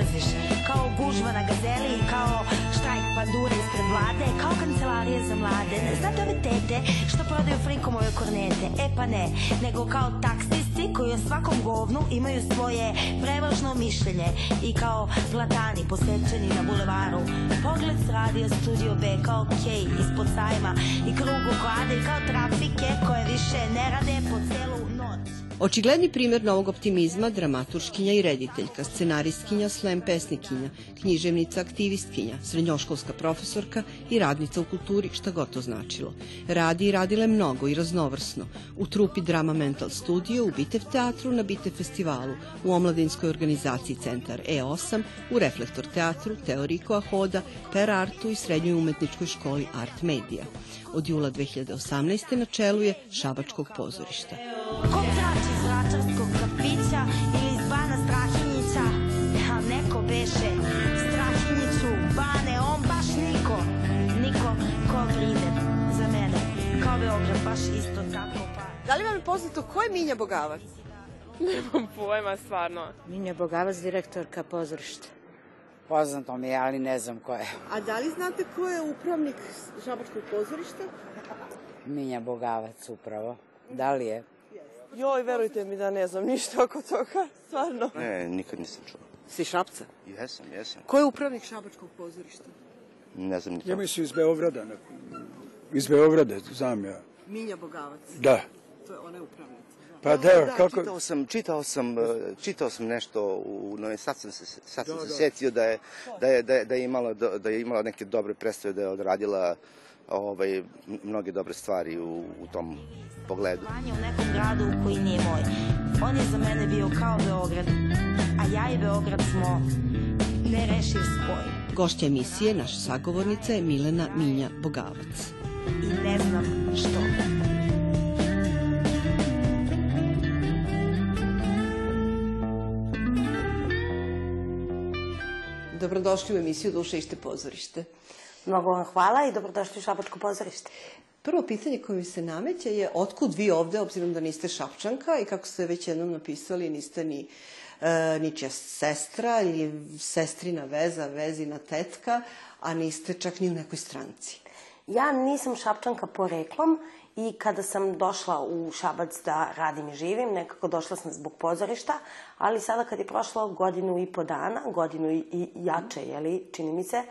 mrziš. Kao gužva na gazeli, kao štrajk pandure ispred vlade, kao kancelarije za mlade. Znate ove tete što prodaju frikomove kornete? E pa ne, nego kao taksisti koji o svakom govnu imaju svoje prevažno mišljenje i kao platani posvećeni na bulevaru. Pogled s radio studio B kao kej ispod sajma i krug oko ade i kao trafike koje više ne rade po. Očigledni primjer novog optimizma, dramaturškinja i rediteljka, scenaristkinja, slam pesnikinja, književnica, aktivistkinja, srednjoškolska profesorka i radnica u kulturi, šta god to značilo. Radi i radile mnogo i raznovrsno. U trupi Drama Mental Studio, u Bitev teatru, na Bitev festivalu, u omladinskoj organizaciji Centar E8, u Reflektor teatru, Teoriko Ahoda, Per Artu i srednjoj umetničkoj školi Art Media. Od jula 2018. na čelu je Šabačkog pozorišta. Ko baš isto tako pa. Da li vam je poznato ko je Minja Bogavac? Nemam pojma, stvarno. Minja Bogavac, direktorka pozorišta. Poznato mi je, ali ne znam ko je. A da li znate ko je upravnik Šabačkog pozorišta? Minja Bogavac upravo. Da li je? Joj, verujte mi da ne znam ništa oko toga, stvarno. Ne, nikad nisam čuo. Si Šapca? Jesam, jesam. Ko je upravnik Šabačkog pozorišta? Ne znam ni to. Ja mislim iz Beograda. neko. Iz Beograda, znam ja. Minja Bogavac. Da. To je ona je upravnica. Pa da, kako... Čitao sam, čitao sam, eh, čitao sam nešto u Novi sad sam se sad sam Da, se da. setio da je da je da je, da je imala da je imala neke dobre predstave da je odradila ovaj mnoge dobre stvari u, u tom pogledu. Vanja u nekom gradu koji nije moj. On je za mene bio kao Beograd, a ja i Beograd smo nerešiv spoj. Gošća emisije, naša sagovornica je Milena Minja Bogavac. I ne znam što. Dobrodošli u emisiju Duše ište pozorište. Mnogo vam hvala i dobrodošli u Šabačko pozorište. Prvo pitanje koje mi se nameće je otkud vi ovde, obzirom da niste Šapčanka i kako ste već jednom napisali, niste ni e, ničija sestra ili sestrina veza, vezina tetka, a niste čak ni u nekoj stranci. Ja nisam Šapčanka poreklom i kada sam došla u Šabac da radim i živim, nekako došla sam zbog pozorišta, ali sada kad je prošlo godinu i po dana, godinu i, jače, jeli, čini mi se, e,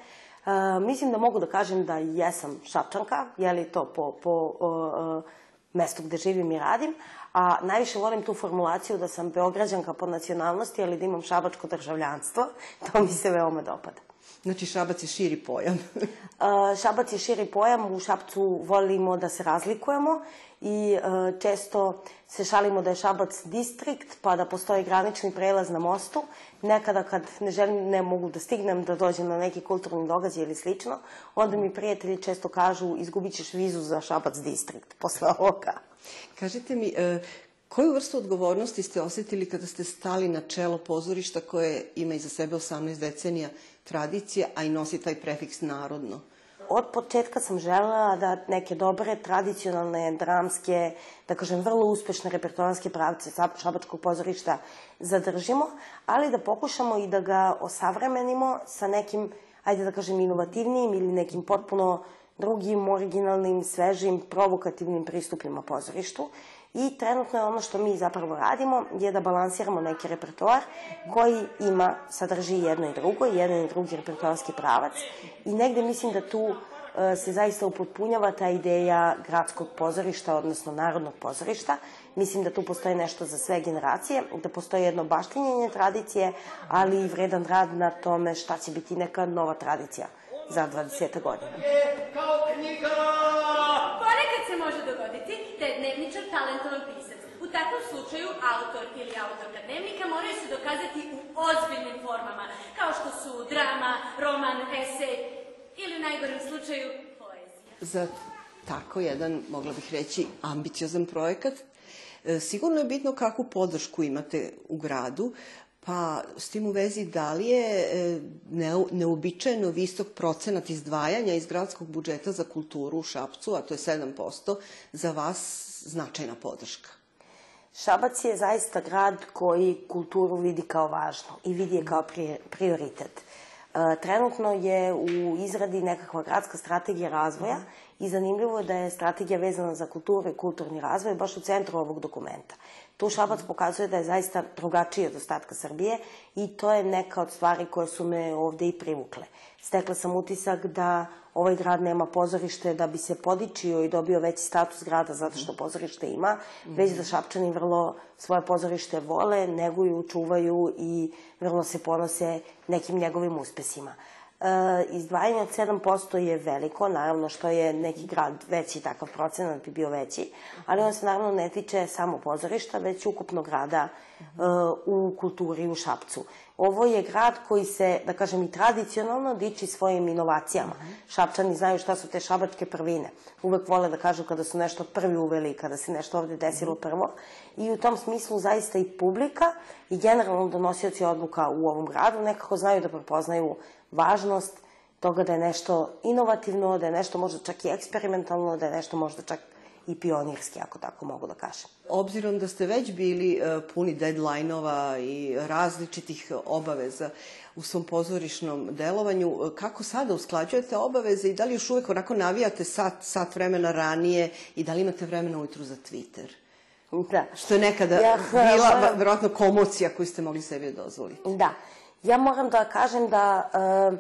mislim da mogu da kažem da jesam Šapčanka, jeli to po, po e, e, mestu gde živim i radim, a najviše volim tu formulaciju da sam beograđanka po nacionalnosti, ali da imam šabačko državljanstvo, to mi se veoma dopada. Znači, Šabac je širi pojam. Uh, Šabac je širi pojam, u Šapcu volimo da se razlikujemo i uh, često se šalimo da je Šabac distrikt, pa da postoji granični prelaz na mostu. Nekada kad ne želim, ne mogu da stignem da dođem na neki kulturni događaj ili slično, onda mi prijatelji često kažu izgubit ćeš vizu za Šabac distrikt posle ovoga. Kažite mi, e, koju vrstu odgovornosti ste osetili kada ste stali na čelo pozorišta koje ima iza sebe 18 decenija tradicije, a i nosi taj prefiks narodno? Od početka sam želela da neke dobre, tradicionalne, dramske, da kažem, vrlo uspešne repertoarske pravce Šabačkog pozorišta zadržimo, ali da pokušamo i da ga osavremenimo sa nekim, ajde da kažem, inovativnijim ili nekim potpuno drugim, originalnim, svežim, provokativnim pristupima pozorištu. I trenutno je ono što mi zapravo radimo je da balansiramo neki repertoar koji ima, sadrži jedno i drugo, jedan i drugi repertoarski pravac i negde mislim da tu e, se zaista upotpunjava ta ideja gradskog pozorišta, odnosno narodnog pozorišta. Mislim da tu postoji nešto za sve generacije, da postoji jedno baštinjenje tradicije, ali i vredan rad na tome šta će biti neka nova tradicija za 20 godina. Ponekad se može dogoditi da je dnevničar talentovan pisac. U takvom slučaju autor ili autorka dnevnika moraju se dokazati u ozbiljnim formama, kao što su drama, roman, esej ili u najgorem slučaju poezija. Za tako jedan, mogla bih reći, ambiciozan projekat, e, sigurno je bitno kakvu podršku imate u gradu, pa s tim u vezi da li je e, neobičajeno visok procenat izdvajanja iz gradskog budžeta za kulturu u Šapcu, a to je 7%, za vas značajna podrška? Šabac je zaista grad koji kulturu vidi kao važno i vidi je kao prioritet. E, trenutno je u izradi nekakva gradska strategija razvoja i zanimljivo je da je strategija vezana za kulturu i kulturni razvoj baš u centru ovog dokumenta. Tu Šabac pokazuje da je zaista drugačiji od ostatka Srbije i to je neka od stvari koje su me ovde i privukle. Stekla sam utisak da ovaj grad nema pozorište da bi se podičio i dobio veći status grada zato što pozorište ima, već da Šapčani vrlo svoje pozorište vole, neguju, čuvaju i vrlo se ponose nekim njegovim uspesima. E, izdvajanje od 7% je veliko, naravno što je neki grad veći, takav procenat bi bio veći, ali on se naravno ne tiče samo pozorišta, već ukupno grada e, u kulturi u Šapcu. Ovo je grad koji se, da kažem, i tradicionalno diči svojim inovacijama. Šapčani znaju šta su te šabačke prvine. Uvek vole da kažu kada su nešto prvi uveli, kada se nešto ovde desilo prvo. I u tom smislu zaista i publika i generalno donosioci odluka u ovom gradu nekako znaju da prepoznaju važnost toga da je nešto inovativno, da je nešto možda čak i eksperimentalno, da je nešto možda čak i pionirski, ako tako mogu da kažem. Obzirom da ste već bili e, puni deadline-ova i različitih obaveza u svom pozorišnom delovanju, e, kako sada usklađujete obaveze i da li još uvek onako navijate sat, sat vremena ranije i da li imate vremena ujutru za Twitter? Da. Što je nekada ja, bila, verovatno, komocija koju ste mogli sebi dozvoliti. Da. Ja moram da kažem da e,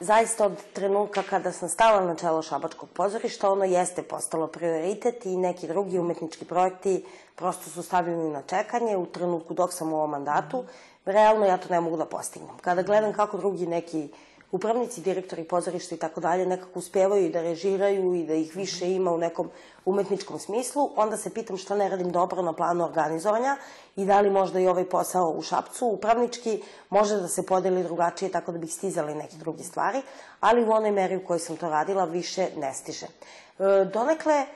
zaista od trenutka kada sam stala na čelo Šabačkog pozorišta, ono jeste postalo prioritet i neki drugi umetnički projekti prosto su stavljeni na čekanje u trenutku dok sam u ovom mandatu. Realno ja to ne mogu da postignem. Kada gledam kako drugi neki upravnici, direktori pozorišta i tako dalje nekako uspevaju i da režiraju i da ih više ima u nekom umetničkom smislu, onda se pitam šta ne radim dobro na planu organizovanja i da li možda i ovaj posao u Šapcu upravnički može da se podeli drugačije tako da bih stizali neke druge stvari, ali u onoj meri u kojoj sam to radila više ne stiže. E, donekle,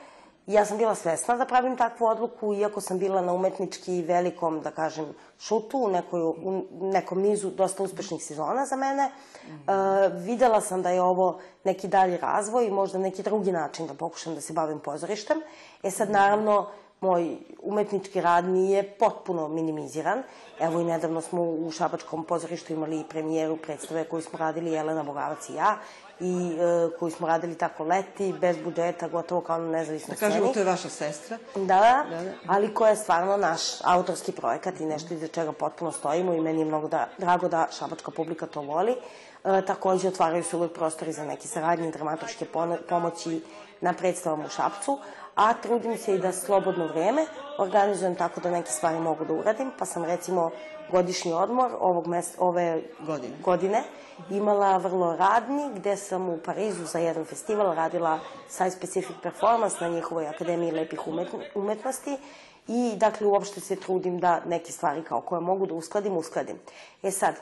Ja sam bila svesna da pravim takvu odluku, iako sam bila na umetnički velikom, da kažem, šutu, u, nekoj, u nekom nizu dosta uspešnih sezona za mene. Mm -hmm. e, videla sam da je ovo neki dalji razvoj i možda neki drugi način da pokušam da se bavim pozorištem. E sad, naravno, moj umetnički rad nije potpuno minimiziran. Evo i nedavno smo u Šabačkom pozorištu imali premijeru predstave koju smo radili Jelena Bogavac i ja i e, koju smo radili tako leti, bez budžeta, gotovo kao na nezavisnoj sceni. Da kažemo, to je vaša sestra. Da, da, da, ali koja je stvarno naš autorski projekat i nešto iza čega potpuno stojimo i meni je mnogo da, drago da šabačka publika to voli. E, takođe, otvaraju se uvek prostori za neke saradnje dramatoške pomoći na predstavama u Šapcu, a trudim se i da slobodno vreme organizujem tako da neke stvari mogu da uradim, pa sam recimo godišnji odmor ovog mes, ove godine. godine imala vrlo radni, gde sam u Parizu za jedan festival radila site specific performance na njihovoj Akademiji lepih umetnosti i dakle uopšte se trudim da neke stvari kao koje mogu da uskladim, uskladim. E sad,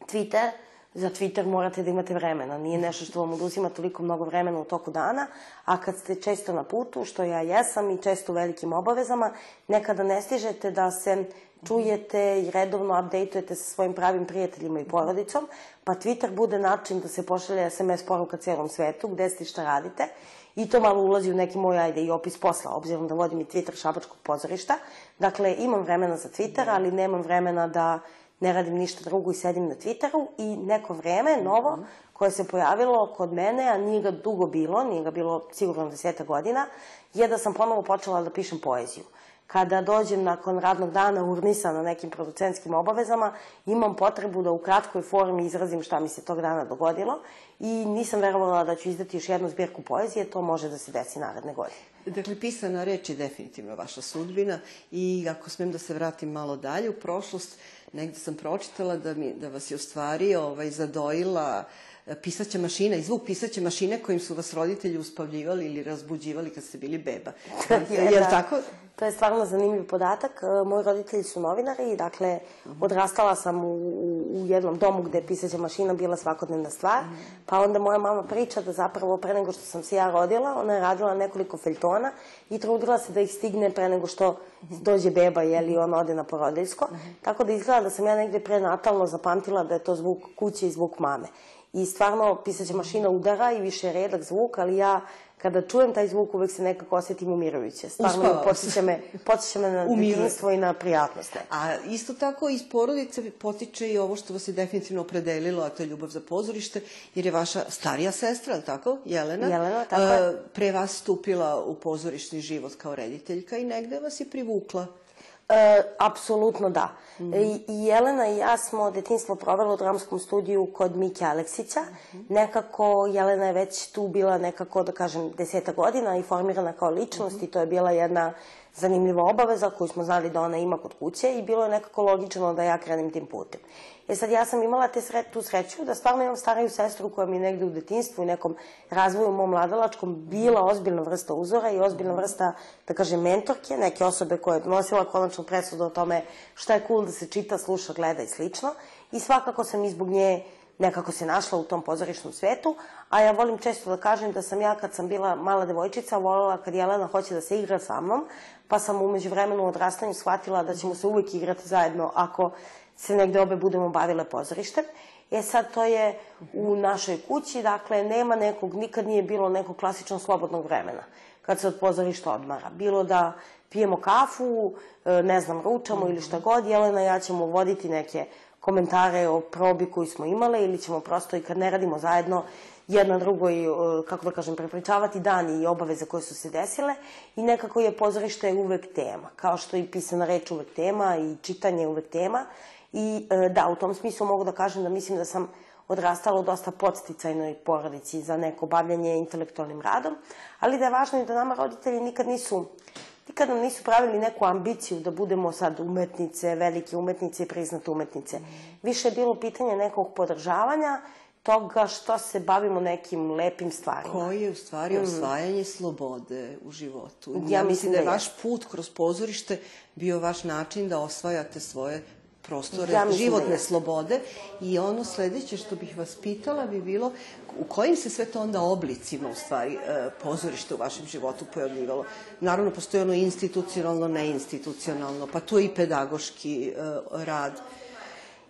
Twitter, za Twitter morate da imate vremena. Nije nešto što vam oduzima toliko mnogo vremena u toku dana, a kad ste često na putu, što ja jesam i često u velikim obavezama, nekada ne stižete da se čujete i redovno updateujete sa svojim pravim prijateljima i porodicom, pa Twitter bude način da se pošalje SMS poruka celom svetu, gde ste i šta radite, i to malo ulazi u neki moj, ajde, i opis posla, obzirom da vodim i Twitter Šabačkog pozorišta. Dakle, imam vremena za Twitter, ali nemam vremena da ne radim ništa drugo i sedim na Twitteru i neko vreme, novo, koje se pojavilo kod mene, a nije ga dugo bilo, nije ga bilo sigurno deseta godina, je da sam ponovo počela da pišem poeziju. Kada dođem nakon radnog dana urnisa na nekim producentskim obavezama, imam potrebu da u kratkoj formi izrazim šta mi se tog dana dogodilo i nisam verovala da ću izdati još jednu zbirku poezije, to može da se desi naredne godine. Dakle, pisana reč je definitivno vaša sudbina i ako smem da se vratim malo dalje u prošlost, negde sam pročitala da, mi, da vas je u stvari ovaj, zadojila e, pisaća mašina i zvuk pisaće mašine kojim su vas roditelji uspavljivali ili razbuđivali kad ste bili beba. je, je li tako? To je stvarno zanimljiv podatak. E, moji roditelji su novinari i dakle odrastala sam u, u jednom domu gde je pisaća mašina bila svakodnevna stvar. Pa onda moja mama priča da zapravo pre nego što sam se ja rodila, ona je radila nekoliko feljtona i trudila se da ih stigne pre nego što dođe beba, jeli, on ode na porodiljsko. Tako da izgleda da sam ja negde prenatalno zapamtila da je to zvuk kuće i zvuk mame. I stvarno pisaća mašina udara i više redak zvuk, ali ja kada čujem taj zvuk uvek se nekako osetim umirujuće. Stvarno podsjeća me, podsjeća me na Umiruje. detinjstvo i na prijatnost. neku. A isto tako iz porodice potiče i ovo što vas je definitivno opredelilo, a to je ljubav za pozorište, jer je vaša starija sestra, ali tako, Jelena? Jelena, tako je. e, Pre vas stupila u pozorišni život kao rediteljka i negde vas je privukla. E, apsolutno da. I, I Jelena i ja smo detinstvo provela u dramskom studiju kod Mike Aleksića. Nekako, Jelena je već tu bila nekako, da kažem, deseta godina i formirana kao ličnost i to je bila jedna zanimljiva obaveza koju smo znali da ona ima kod kuće i bilo je nekako logično da ja krenem tim putem. E sad, ja sam imala te sre, tu sreću da stvarno imam stariju sestru koja mi je negde u detinstvu i nekom razvoju mom mladalačkom bila ozbiljna vrsta uzora i ozbiljna vrsta, da kažem, mentorke, neke osobe koja je nosila konačnu presudu o tome šta je cool da se čita, sluša, gleda i slično. I svakako sam i zbog nje nekako se našla u tom pozorišnom svetu, a ja volim često da kažem da sam ja kad sam bila mala devojčica volela kad Jelena hoće da se igra sa mnom, pa sam umeđu vremenu odrastanju shvatila da ćemo se uvek igrati zajedno ako se negde obe budemo bavile pozorištem. E sad, to je u našoj kući, dakle, nema nekog, nikad nije bilo nekog klasično slobodnog vremena kad se od pozorišta odmara. Bilo da pijemo kafu, e, ne znam, ručamo ili šta god, Jelena i ja ćemo voditi neke komentare o probi koju smo imale ili ćemo prosto i kad ne radimo zajedno jedna drugoj, e, kako da kažem, prepričavati dan i obaveze koje su se desile i nekako je pozorište uvek tema, kao što i pisana reč uvek tema i čitanje uvek tema. I e, da, u tom smislu mogu da kažem da mislim da sam odrastala u dosta podsticajnoj porodici za neko bavljanje intelektualnim radom, ali da je važno i da nama roditelji nikad nisu nikad nam nisu pravili neku ambiciju da budemo sad umetnice, velike umetnice i priznate umetnice. Više je bilo pitanje nekog podržavanja, toga što se bavimo nekim lepim stvarima. Koje je u stvari osvajanje slobode u životu. Mm. Ja mislim da je da vaš put kroz pozorište bio vaš način da osvajate svoje prostore Ja mislim da životne je. slobode i ono sledeće što bih vas pitala bi bilo u kojim se sve to onda oblicima u stvari e, pozorište u vašem životu pojavljivalo. Naravno postoji ono institucionalno, neinstitucionalno, pa tu je i pedagoški e, rad.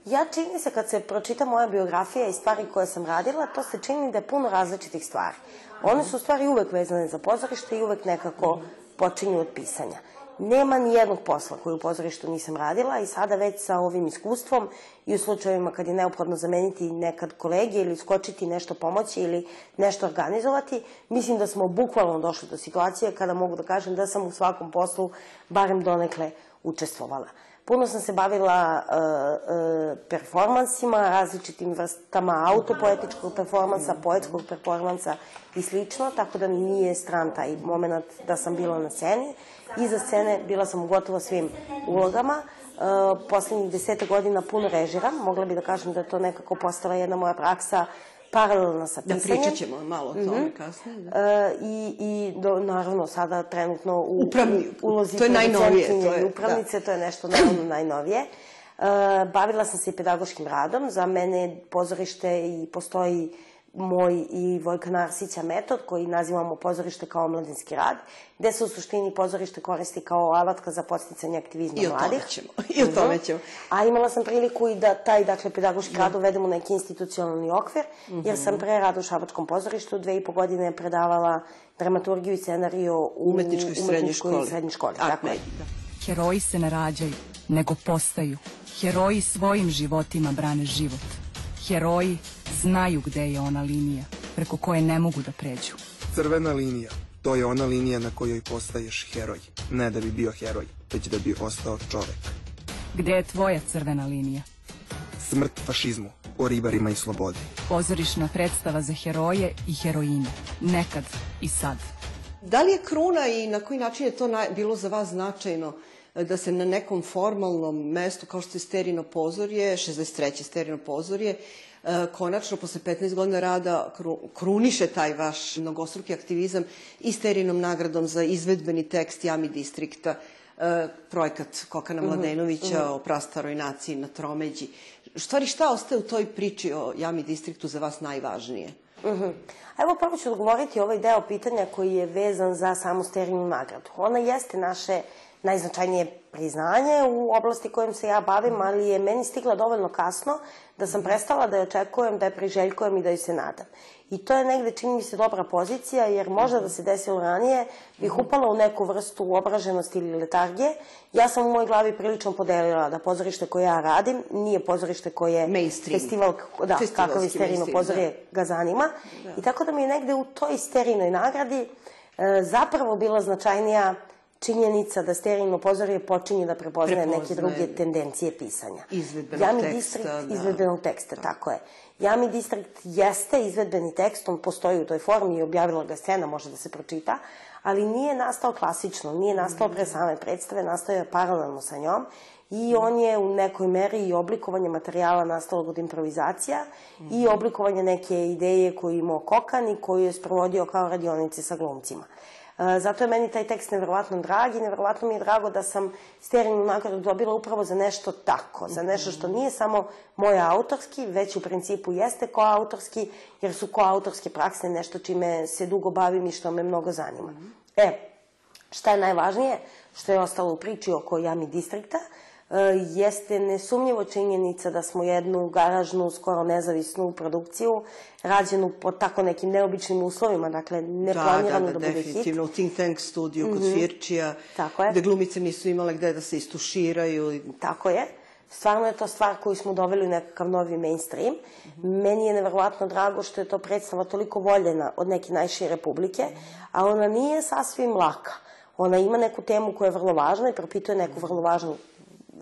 Ja čini se kad se pročita moja biografija i stvari koje sam radila, to se čini da je puno različitih stvari. One su stvari uvek vezane za pozorište i uvek nekako počinju od pisanja. Nema ni jednog posla koji u pozorištu nisam radila i sada već sa ovim iskustvom i u slučajevima kad je neophodno zameniti nekad kolege ili skočiti nešto pomoći ili nešto organizovati, mislim da smo bukvalno došli do situacije kada mogu da kažem da sam u svakom poslu barem donekle učestvovala. Puno sam se bavila uh, uh, performansima, različitim vrstama autopoetičkog performansa, poetskog performansa i slično, tako da mi nije stran taj moment da sam bila na sceni. Iza scene bila sam u gotovo svim ulogama. Uh, poslednjih deseta godina puno režiram. Mogla bi da kažem da je to nekako postala jedna moja praksa paralelna sa Da pisanjem. pričat ćemo malo o tome kasnije. Da. E, i, i do, naravno sada trenutno u Upravni- u ulozi to je najnovije, to je- i upravnice, to je nešto naravno najnovije. E, bavila sam se i pedagoškim radom, za mene pozorište i postoji moj i Vojka Arsića metod koji nazivamo pozorište kao omladinski rad, gde se u suštini pozorište koristi kao alatka za podsticanje aktivizma I o tome mladih. ćemo, i o tome Mhm. ćemo. A imala sam priliku i da taj, dakle, pedagoški rad uvedem u neki institucionalni okvir, jer Mhm. sam pre rada u Šabačkom pozorištu dve i po godine predavala dramaturgiju i scenariju u Umetničkoj srednjoj umetničkoj školi. srednjoj školi. Art Tako je. Medija. Heroji se ne rađaju, nego postaju. Heroji svojim životima brane život. Heroji znaju gde je ona linija preko koje ne mogu da pređu. Crvena linija, to je ona linija na kojoj postaješ heroj. Ne da bi bio heroj, već da bi ostao čovek. Gde je tvoja crvena linija? Smrt fašizmu, o ribarima i slobodi. Pozorišna predstava za heroje i heroine. Nekad i sad. Da li je kruna i na koji način je to bilo za vas značajno da se na nekom formalnom mestu kao što je Sterino pozorje, 63. Sterino pozorje, e, konačno posle 15 godina rada kru, kruniše taj vaš mnogostruki aktivizam i Sterinom nagradom za izvedbeni tekst Jami distrikta, e, projekat Kokana Mladenovića o prastaroj naciji na Tromeđi. Stvari šta ostaje u toj priči o Jami distriktu za vas najvažnije? Mhm. A Evo prvo ću odgovoriti ovaj deo pitanja koji je vezan za samu sterinu nagradu. Ona jeste naše najznačajnije priznanje u oblasti kojom se ja bavim, ali je meni stigla dovoljno kasno da sam prestala da je očekujem, da je priželjkujem i da ju se nadam. I to je negde, čini mi se, dobra pozicija, jer možda da se desilo ranije, bih upala u neku vrstu obraženosti ili letargije. Ja sam u mojoj glavi prilično podelila da pozorište koje ja radim nije pozorište koje Mainstream. festival, da, kakav isterino mainstream, pozorje ga zanima. I tako da mi je negde u toj isterinoj nagradi e, zapravo bila značajnija činjenica da sterilno pozorje počinje da prepoznaje, neke Prepoznaje. druge tendencije pisanja. Izvedbenog Jami teksta, distrikt da. izvedbenog teksta, tako je. Jami distrikt jeste izvedbeni tekst, on postoji u toj formi i objavila ga scena, može da se pročita, ali nije nastao klasično, nije nastao pre same predstave, nastao je paralelno sa njom i on je u nekoj meri i oblikovanje materijala nastalog od improvizacija i oblikovanje neke ideje koju je imao Kokan i koju je sprovodio kao radionice sa glumcima. Zato je meni taj tekst nevjerovatno drag i nevjerovatno mi je drago da sam sterilnu nagradu dobila upravo za nešto tako, za nešto što nije samo moj autorski, već u principu jeste koautorski, jer su koautorske prakse nešto čime se dugo bavim i što me mnogo zanima. E, šta je najvažnije, što je ostalo u priči oko Jami distrikta, jeste nesumnjivo činjenica da smo jednu garažnu, skoro nezavisnu produkciju, rađenu pod tako nekim neobičnim uslovima, dakle, neplanirano da, da, da, bude hit. definitivno. U Think Tank studiju kod Mhm. Firčija, Tako je. gde glumice nisu imale gde da se istuširaju. Tako je. Stvarno je to stvar koju smo doveli u nekakav novi mainstream. Meni je neverovatno drago što je to predstava toliko voljena od neke najšire publike, a ona nije sasvim laka. Ona ima neku temu koja je vrlo važna i propituje neku vrlo važnu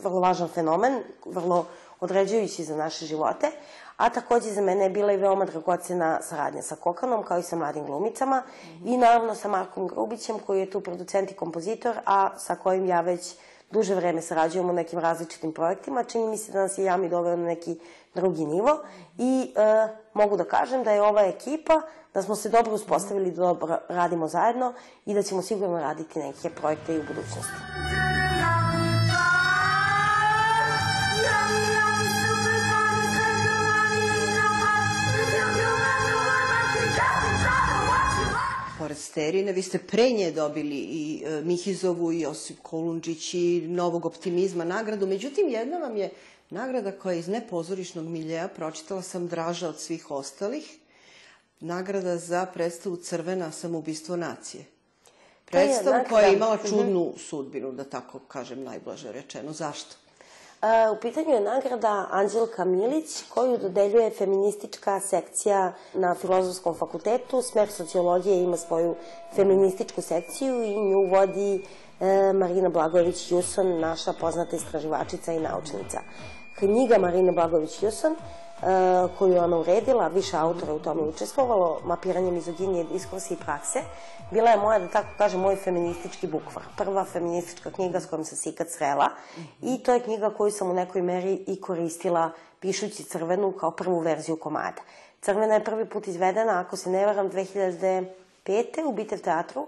vrlo važan fenomen, vrlo određujući za naše živote, a takođe za mene je bila i veoma dragocena saradnja sa Kokanom, kao i sa mladim glumicama, i naravno sa Markom Grubićem, koji je tu producent i kompozitor, a sa kojim ja već duže vreme sarađujemo u nekim različitim projektima. Čini mi se da nas je Jami doveo na neki drugi nivo i e, mogu da kažem da je ova ekipa, da smo se dobro uspostavili, da dobro radimo zajedno i da ćemo sigurno raditi neke projekte i u budućnosti. Pored Sterine, vi ste pre nje dobili i e, Mihizovu i Josip Kolundžić i Novog optimizma nagradu. Međutim, jedna vam je nagrada koja je iz nepozorišnog miljeja, pročitala sam draža od svih ostalih, nagrada za predstavu Crvena samoubistvo nacije. Je Predstavu nagrada- koja je imala Mhm. čudnu sudbinu, da tako kažem najblaže rečeno. Zašto? U pitanju je nagrada Anđelka Milić, koju dodeljuje feministička sekcija na Filozofskom fakultetu. Smer sociologije ima svoju feminističku sekciju i nju vodi e, Marina Blagojević-Juson, naša poznata istraživačica i naučnica. Knjiga Marine Blagojević-Juson, koju je ona uredila, više autora u tome učestvovalo, mapiranje mizoginije, diskursi i prakse, bila je moja, da tako kažem, moj feministički bukvar. Prva feministička knjiga s kojom sam se ikad srela i to je knjiga koju sam u nekoj meri i koristila pišući Crvenu kao prvu verziju komada. Crvena je prvi put izvedena, ako se ne varam, 2005. u Bitev teatru.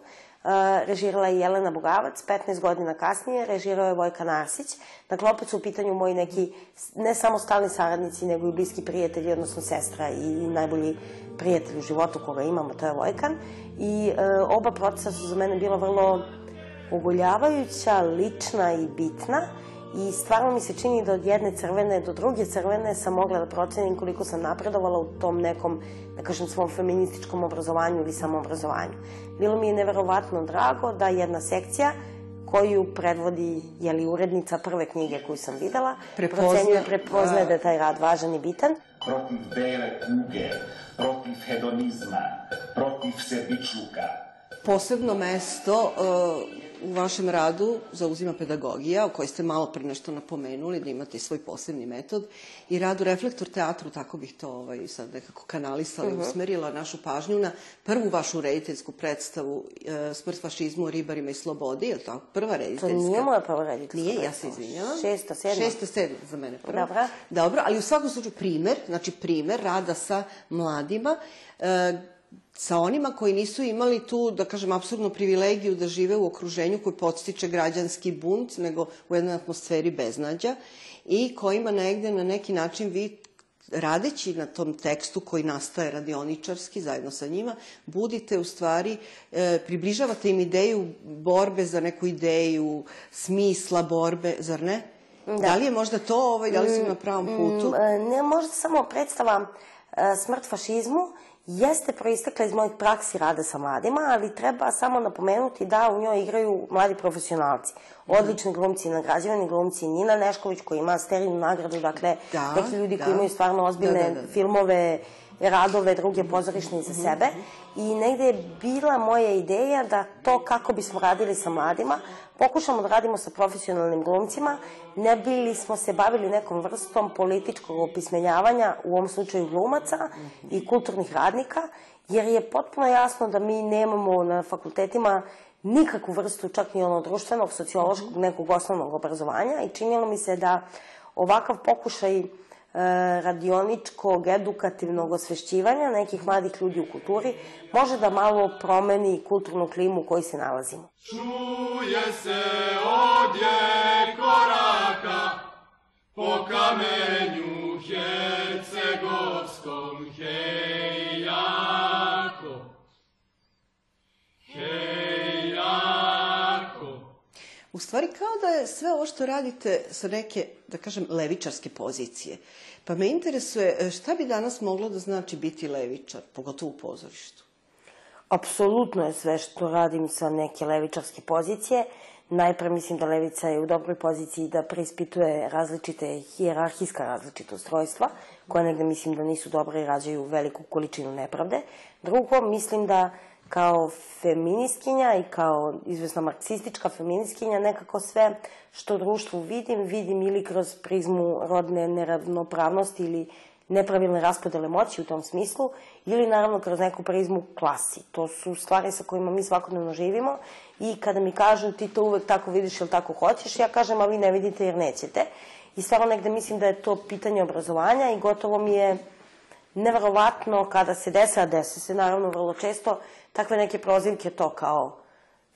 Režirala je Jelena Bogavac, 15 godina kasnije režirao je Vojka Narsić. Dakle, opet su u pitanju moji neki, ne samo stalni saradnici, nego i bliski prijatelji, odnosno sestra i najbolji prijatelj u životu koga imamo, to je Vojkan. I uh, oba procesa su za mene bila vrlo ugoljavajuća, lična i bitna i stvarno mi se čini da od jedne crvene do druge crvene sam mogla da procenim koliko sam napredovala u tom nekom, da kažem, svom feminističkom obrazovanju ili samoobrazovanju. Bilo mi je neverovatno drago da jedna sekcija koju predvodi jeli, urednica prve knjige koju sam videla, Prepozna- procenjuje, prepoznaje a- da je taj rad važan i bitan. protiv bele kuge, protiv hedonizma, protiv sebičluka. Posebno mesto uh, u vašem radu zauzima pedagogija, o kojoj ste malo pre nešto napomenuli, da imate svoj posebni metod, i rad u Reflektor teatru, tako bih to ovaj, sad nekako kanalisala i Mhm. usmerila našu pažnju na prvu vašu rediteljsku predstavu uh, Smrt fašizmu, ribarima i slobodi, je li tako? Prva To rediteljska. nije moja prva rediteljska Nije, ja se izvinjavam. Šesta, sedma. Šesta, sedma za mene prva. Dobro. Dobro, ali u svakom slučaju primer, znači primer rada sa mladima, e, sa onima koji nisu imali tu, da kažem, apsurdnu privilegiju da žive u okruženju koji podstiče građanski bunt, nego u jednoj atmosferi beznađa i kojima negde na neki način vi radeći na tom tekstu koji nastaje radioničarski zajedno sa njima, budite u stvari, e, približavate im ideju borbe za neku ideju, smisla borbe, zar ne? Da, da li je možda to, ovaj, da li sam na pravom putu? Mm, ne, možda samo predstava e, Smrt fašizmu jeste proistekla iz mojih praksi rada sa mladima, ali treba samo napomenuti da u njoj igraju mladi profesionalci. Odlični glumci, nagrađivani glumci, Nina Nešković koji ima sterilnu nagradu, dakle, Da, neki ljudi da. koji imaju stvarno ozbiljne Da, da, da, da. filmove, radove, druge pozorišne iza sebe. I negde je bila moja ideja da to kako bismo radili sa mladima, pokušamo da radimo sa profesionalnim glumcima, ne bili smo se bavili nekom vrstom političkog opismenjavanja, u ovom slučaju glumaca i kulturnih radnika, jer je potpuno jasno da mi nemamo na fakultetima nikakvu vrstu, čak ni ono društvenog, sociološkog, nekog osnovnog obrazovanja i činilo mi se da ovakav pokušaj radioničkog, edukativnog osvešćivanja nekih mladih ljudi u kulturi može da malo promeni kulturnu klimu u kojoj se nalazimo. Čuje se odje koraka po kamenju stvari kao da je sve ovo što radite sa neke, da kažem, levičarske pozicije. Pa me interesuje e, šta bi danas moglo da znači biti levičar, pogotovo u pozorištu? Apsolutno je sve što radim sa neke levičarske pozicije. Najpre mislim da levica je u dobroj poziciji da preispituje različite hijerarhijska različita ustrojstva, koje negde mislim da nisu dobre i rađaju veliku količinu nepravde. Drugo, mislim da kao feministkinja i kao izvesna marksistička feministkinja nekako sve što društvu vidim, vidim ili kroz prizmu rodne neravnopravnosti ili nepravilne raspodele moći u tom smislu, ili naravno kroz neku prizmu klasi. To su stvari sa kojima mi svakodnevno živimo i kada mi kažu ti to uvek tako vidiš ili tako hoćeš, ja kažem a vi ne vidite jer nećete. I stvarno negde mislim da je to pitanje obrazovanja i gotovo mi je neverovatno kada se dese, a dese se naravno vrlo često, takve neke prozivke to kao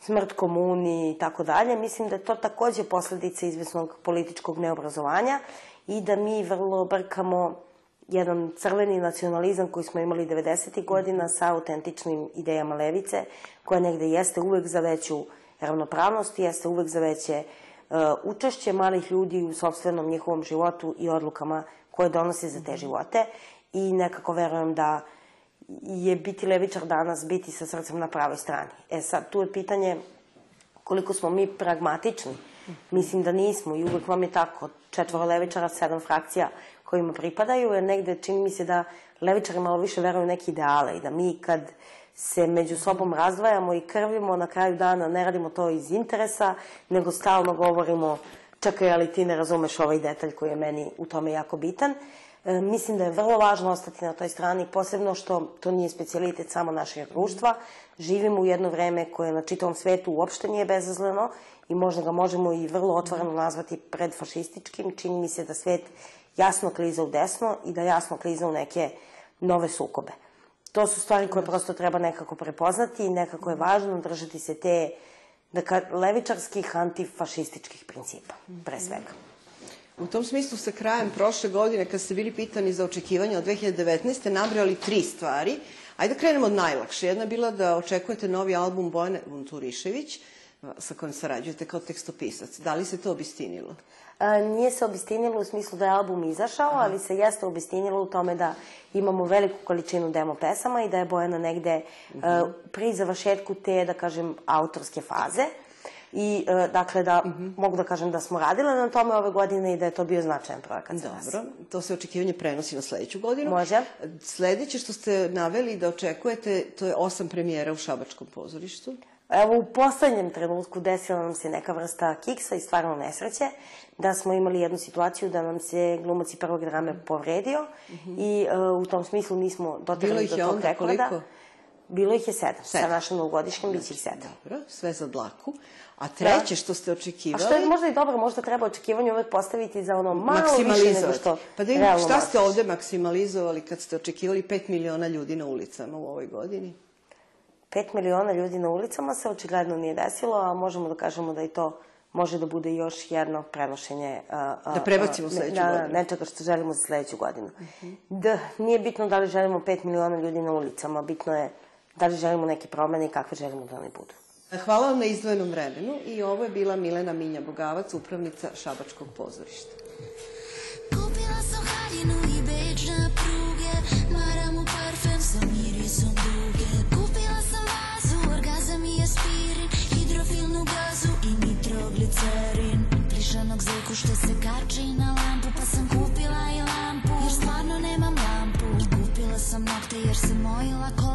smrt komuni i tako dalje. Mislim da je to takođe posledica izvesnog političkog neobrazovanja i da mi vrlo brkamo jedan crveni nacionalizam koji smo imali 90. godina sa autentičnim idejama levice, koja negde jeste uvek za veću ravnopravnost, jeste uvek za veće uh, učešće malih ljudi u sobstvenom njihovom životu i odlukama koje donose za te živote. I nekako verujem da je biti levičar danas biti sa srcem na pravoj strani. E sad, tu je pitanje koliko smo mi pragmatični. Mislim da nismo i uvek vam je tako. Četvoro levičara, sedam frakcija kojima pripadaju, jer negde čini mi se da levičari malo više veruju neke ideale i da mi kad se među sobom razdvajamo i krvimo, na kraju dana ne radimo to iz interesa, nego stalno govorimo čekaj, ali ti ne razumeš ovaj detalj koji je meni u tome jako bitan. E, mislim da je vrlo važno ostati na toj strani, posebno što to nije specialitet samo našeg društva. Živimo u jedno vreme koje na čitavom svetu uopšte nije bezazleno i možda ga možemo i vrlo otvoreno nazvati predfašističkim. Čini mi se da svet jasno kliza u desno i da jasno kliza u neke nove sukobe. To su stvari koje prosto treba nekako prepoznati i nekako je važno držati se te da levičarskih antifašističkih principa, pre svega. U tom smislu ste krajem prošle godine, kad ste bili pitani za očekivanja od 2019. nabrali tri stvari. Ajde da krenemo od najlakše. Jedna je bila da očekujete novi album Bojane Vunturišević, sa kojim sarađujete kao tekstopisac. Da li se to obistinilo? A, nije se obistinilo u smislu da je album izašao, Aha. ali se jeste obistinilo u tome da imamo veliku količinu demo pesama i da je Bojana negde uh -huh. uh, pri završetku te, da kažem, autorske faze. I, uh, dakle, da uh -huh. mogu da kažem da smo radile na tome ove godine i da je to bio značajan projekat za nas. Dobro, to se očekivanje prenosi na sledeću godinu. Može. Sledeće što ste naveli da očekujete, to je osam premijera u Šabačkom pozorištu. Evo, u poslednjem trenutku desila nam se neka vrsta kiksa i stvarno nesreće, da smo imali jednu situaciju da nam se glumac i prvog drame povredio mm -hmm. i uh, u tom smislu nismo dotirali do tog rekorda. Koliko? Bilo ih je sedam. sedam. Sa našim novogodišnjim biće ih sedam. Dobro, sve za dlaku. A treće da. što ste očekivali... A što je možda i dobro, možda treba očekivanje uvek postaviti za ono malo više nego što Pa da im, šta ste ovde maksimalizovali kad ste očekivali 5 miliona ljudi na ulicama u ovoj godini? 5 miliona ljudi na ulicama se očigledno nije desilo, a možemo da kažemo da i to može da bude još jedno prenošenje... a, a, Da prebacimo sledeću da, godinu. Nečega što želimo za sledeću godinu. Da, nije bitno da li želimo 5 miliona ljudi na ulicama, bitno je da li želimo neke promene i kakve želimo da oni budu. Hvala vam na izdvojenom vremenu i ovo je bila Milena Minja Bogavac, upravnica Šabačkog pozorišta. Kupila sam haljinu i beđ na pruge, maram u parfem sa mirisom duge. Kupila sam vazu, orgazam i aspirin, hidrofilnu gazu i nitroglicerin. Prišanog zeku što se kači na lampu, pa sam kupila i lampu, jer stvarno nemam lampu. I kupila sam nokte jer se mojila lako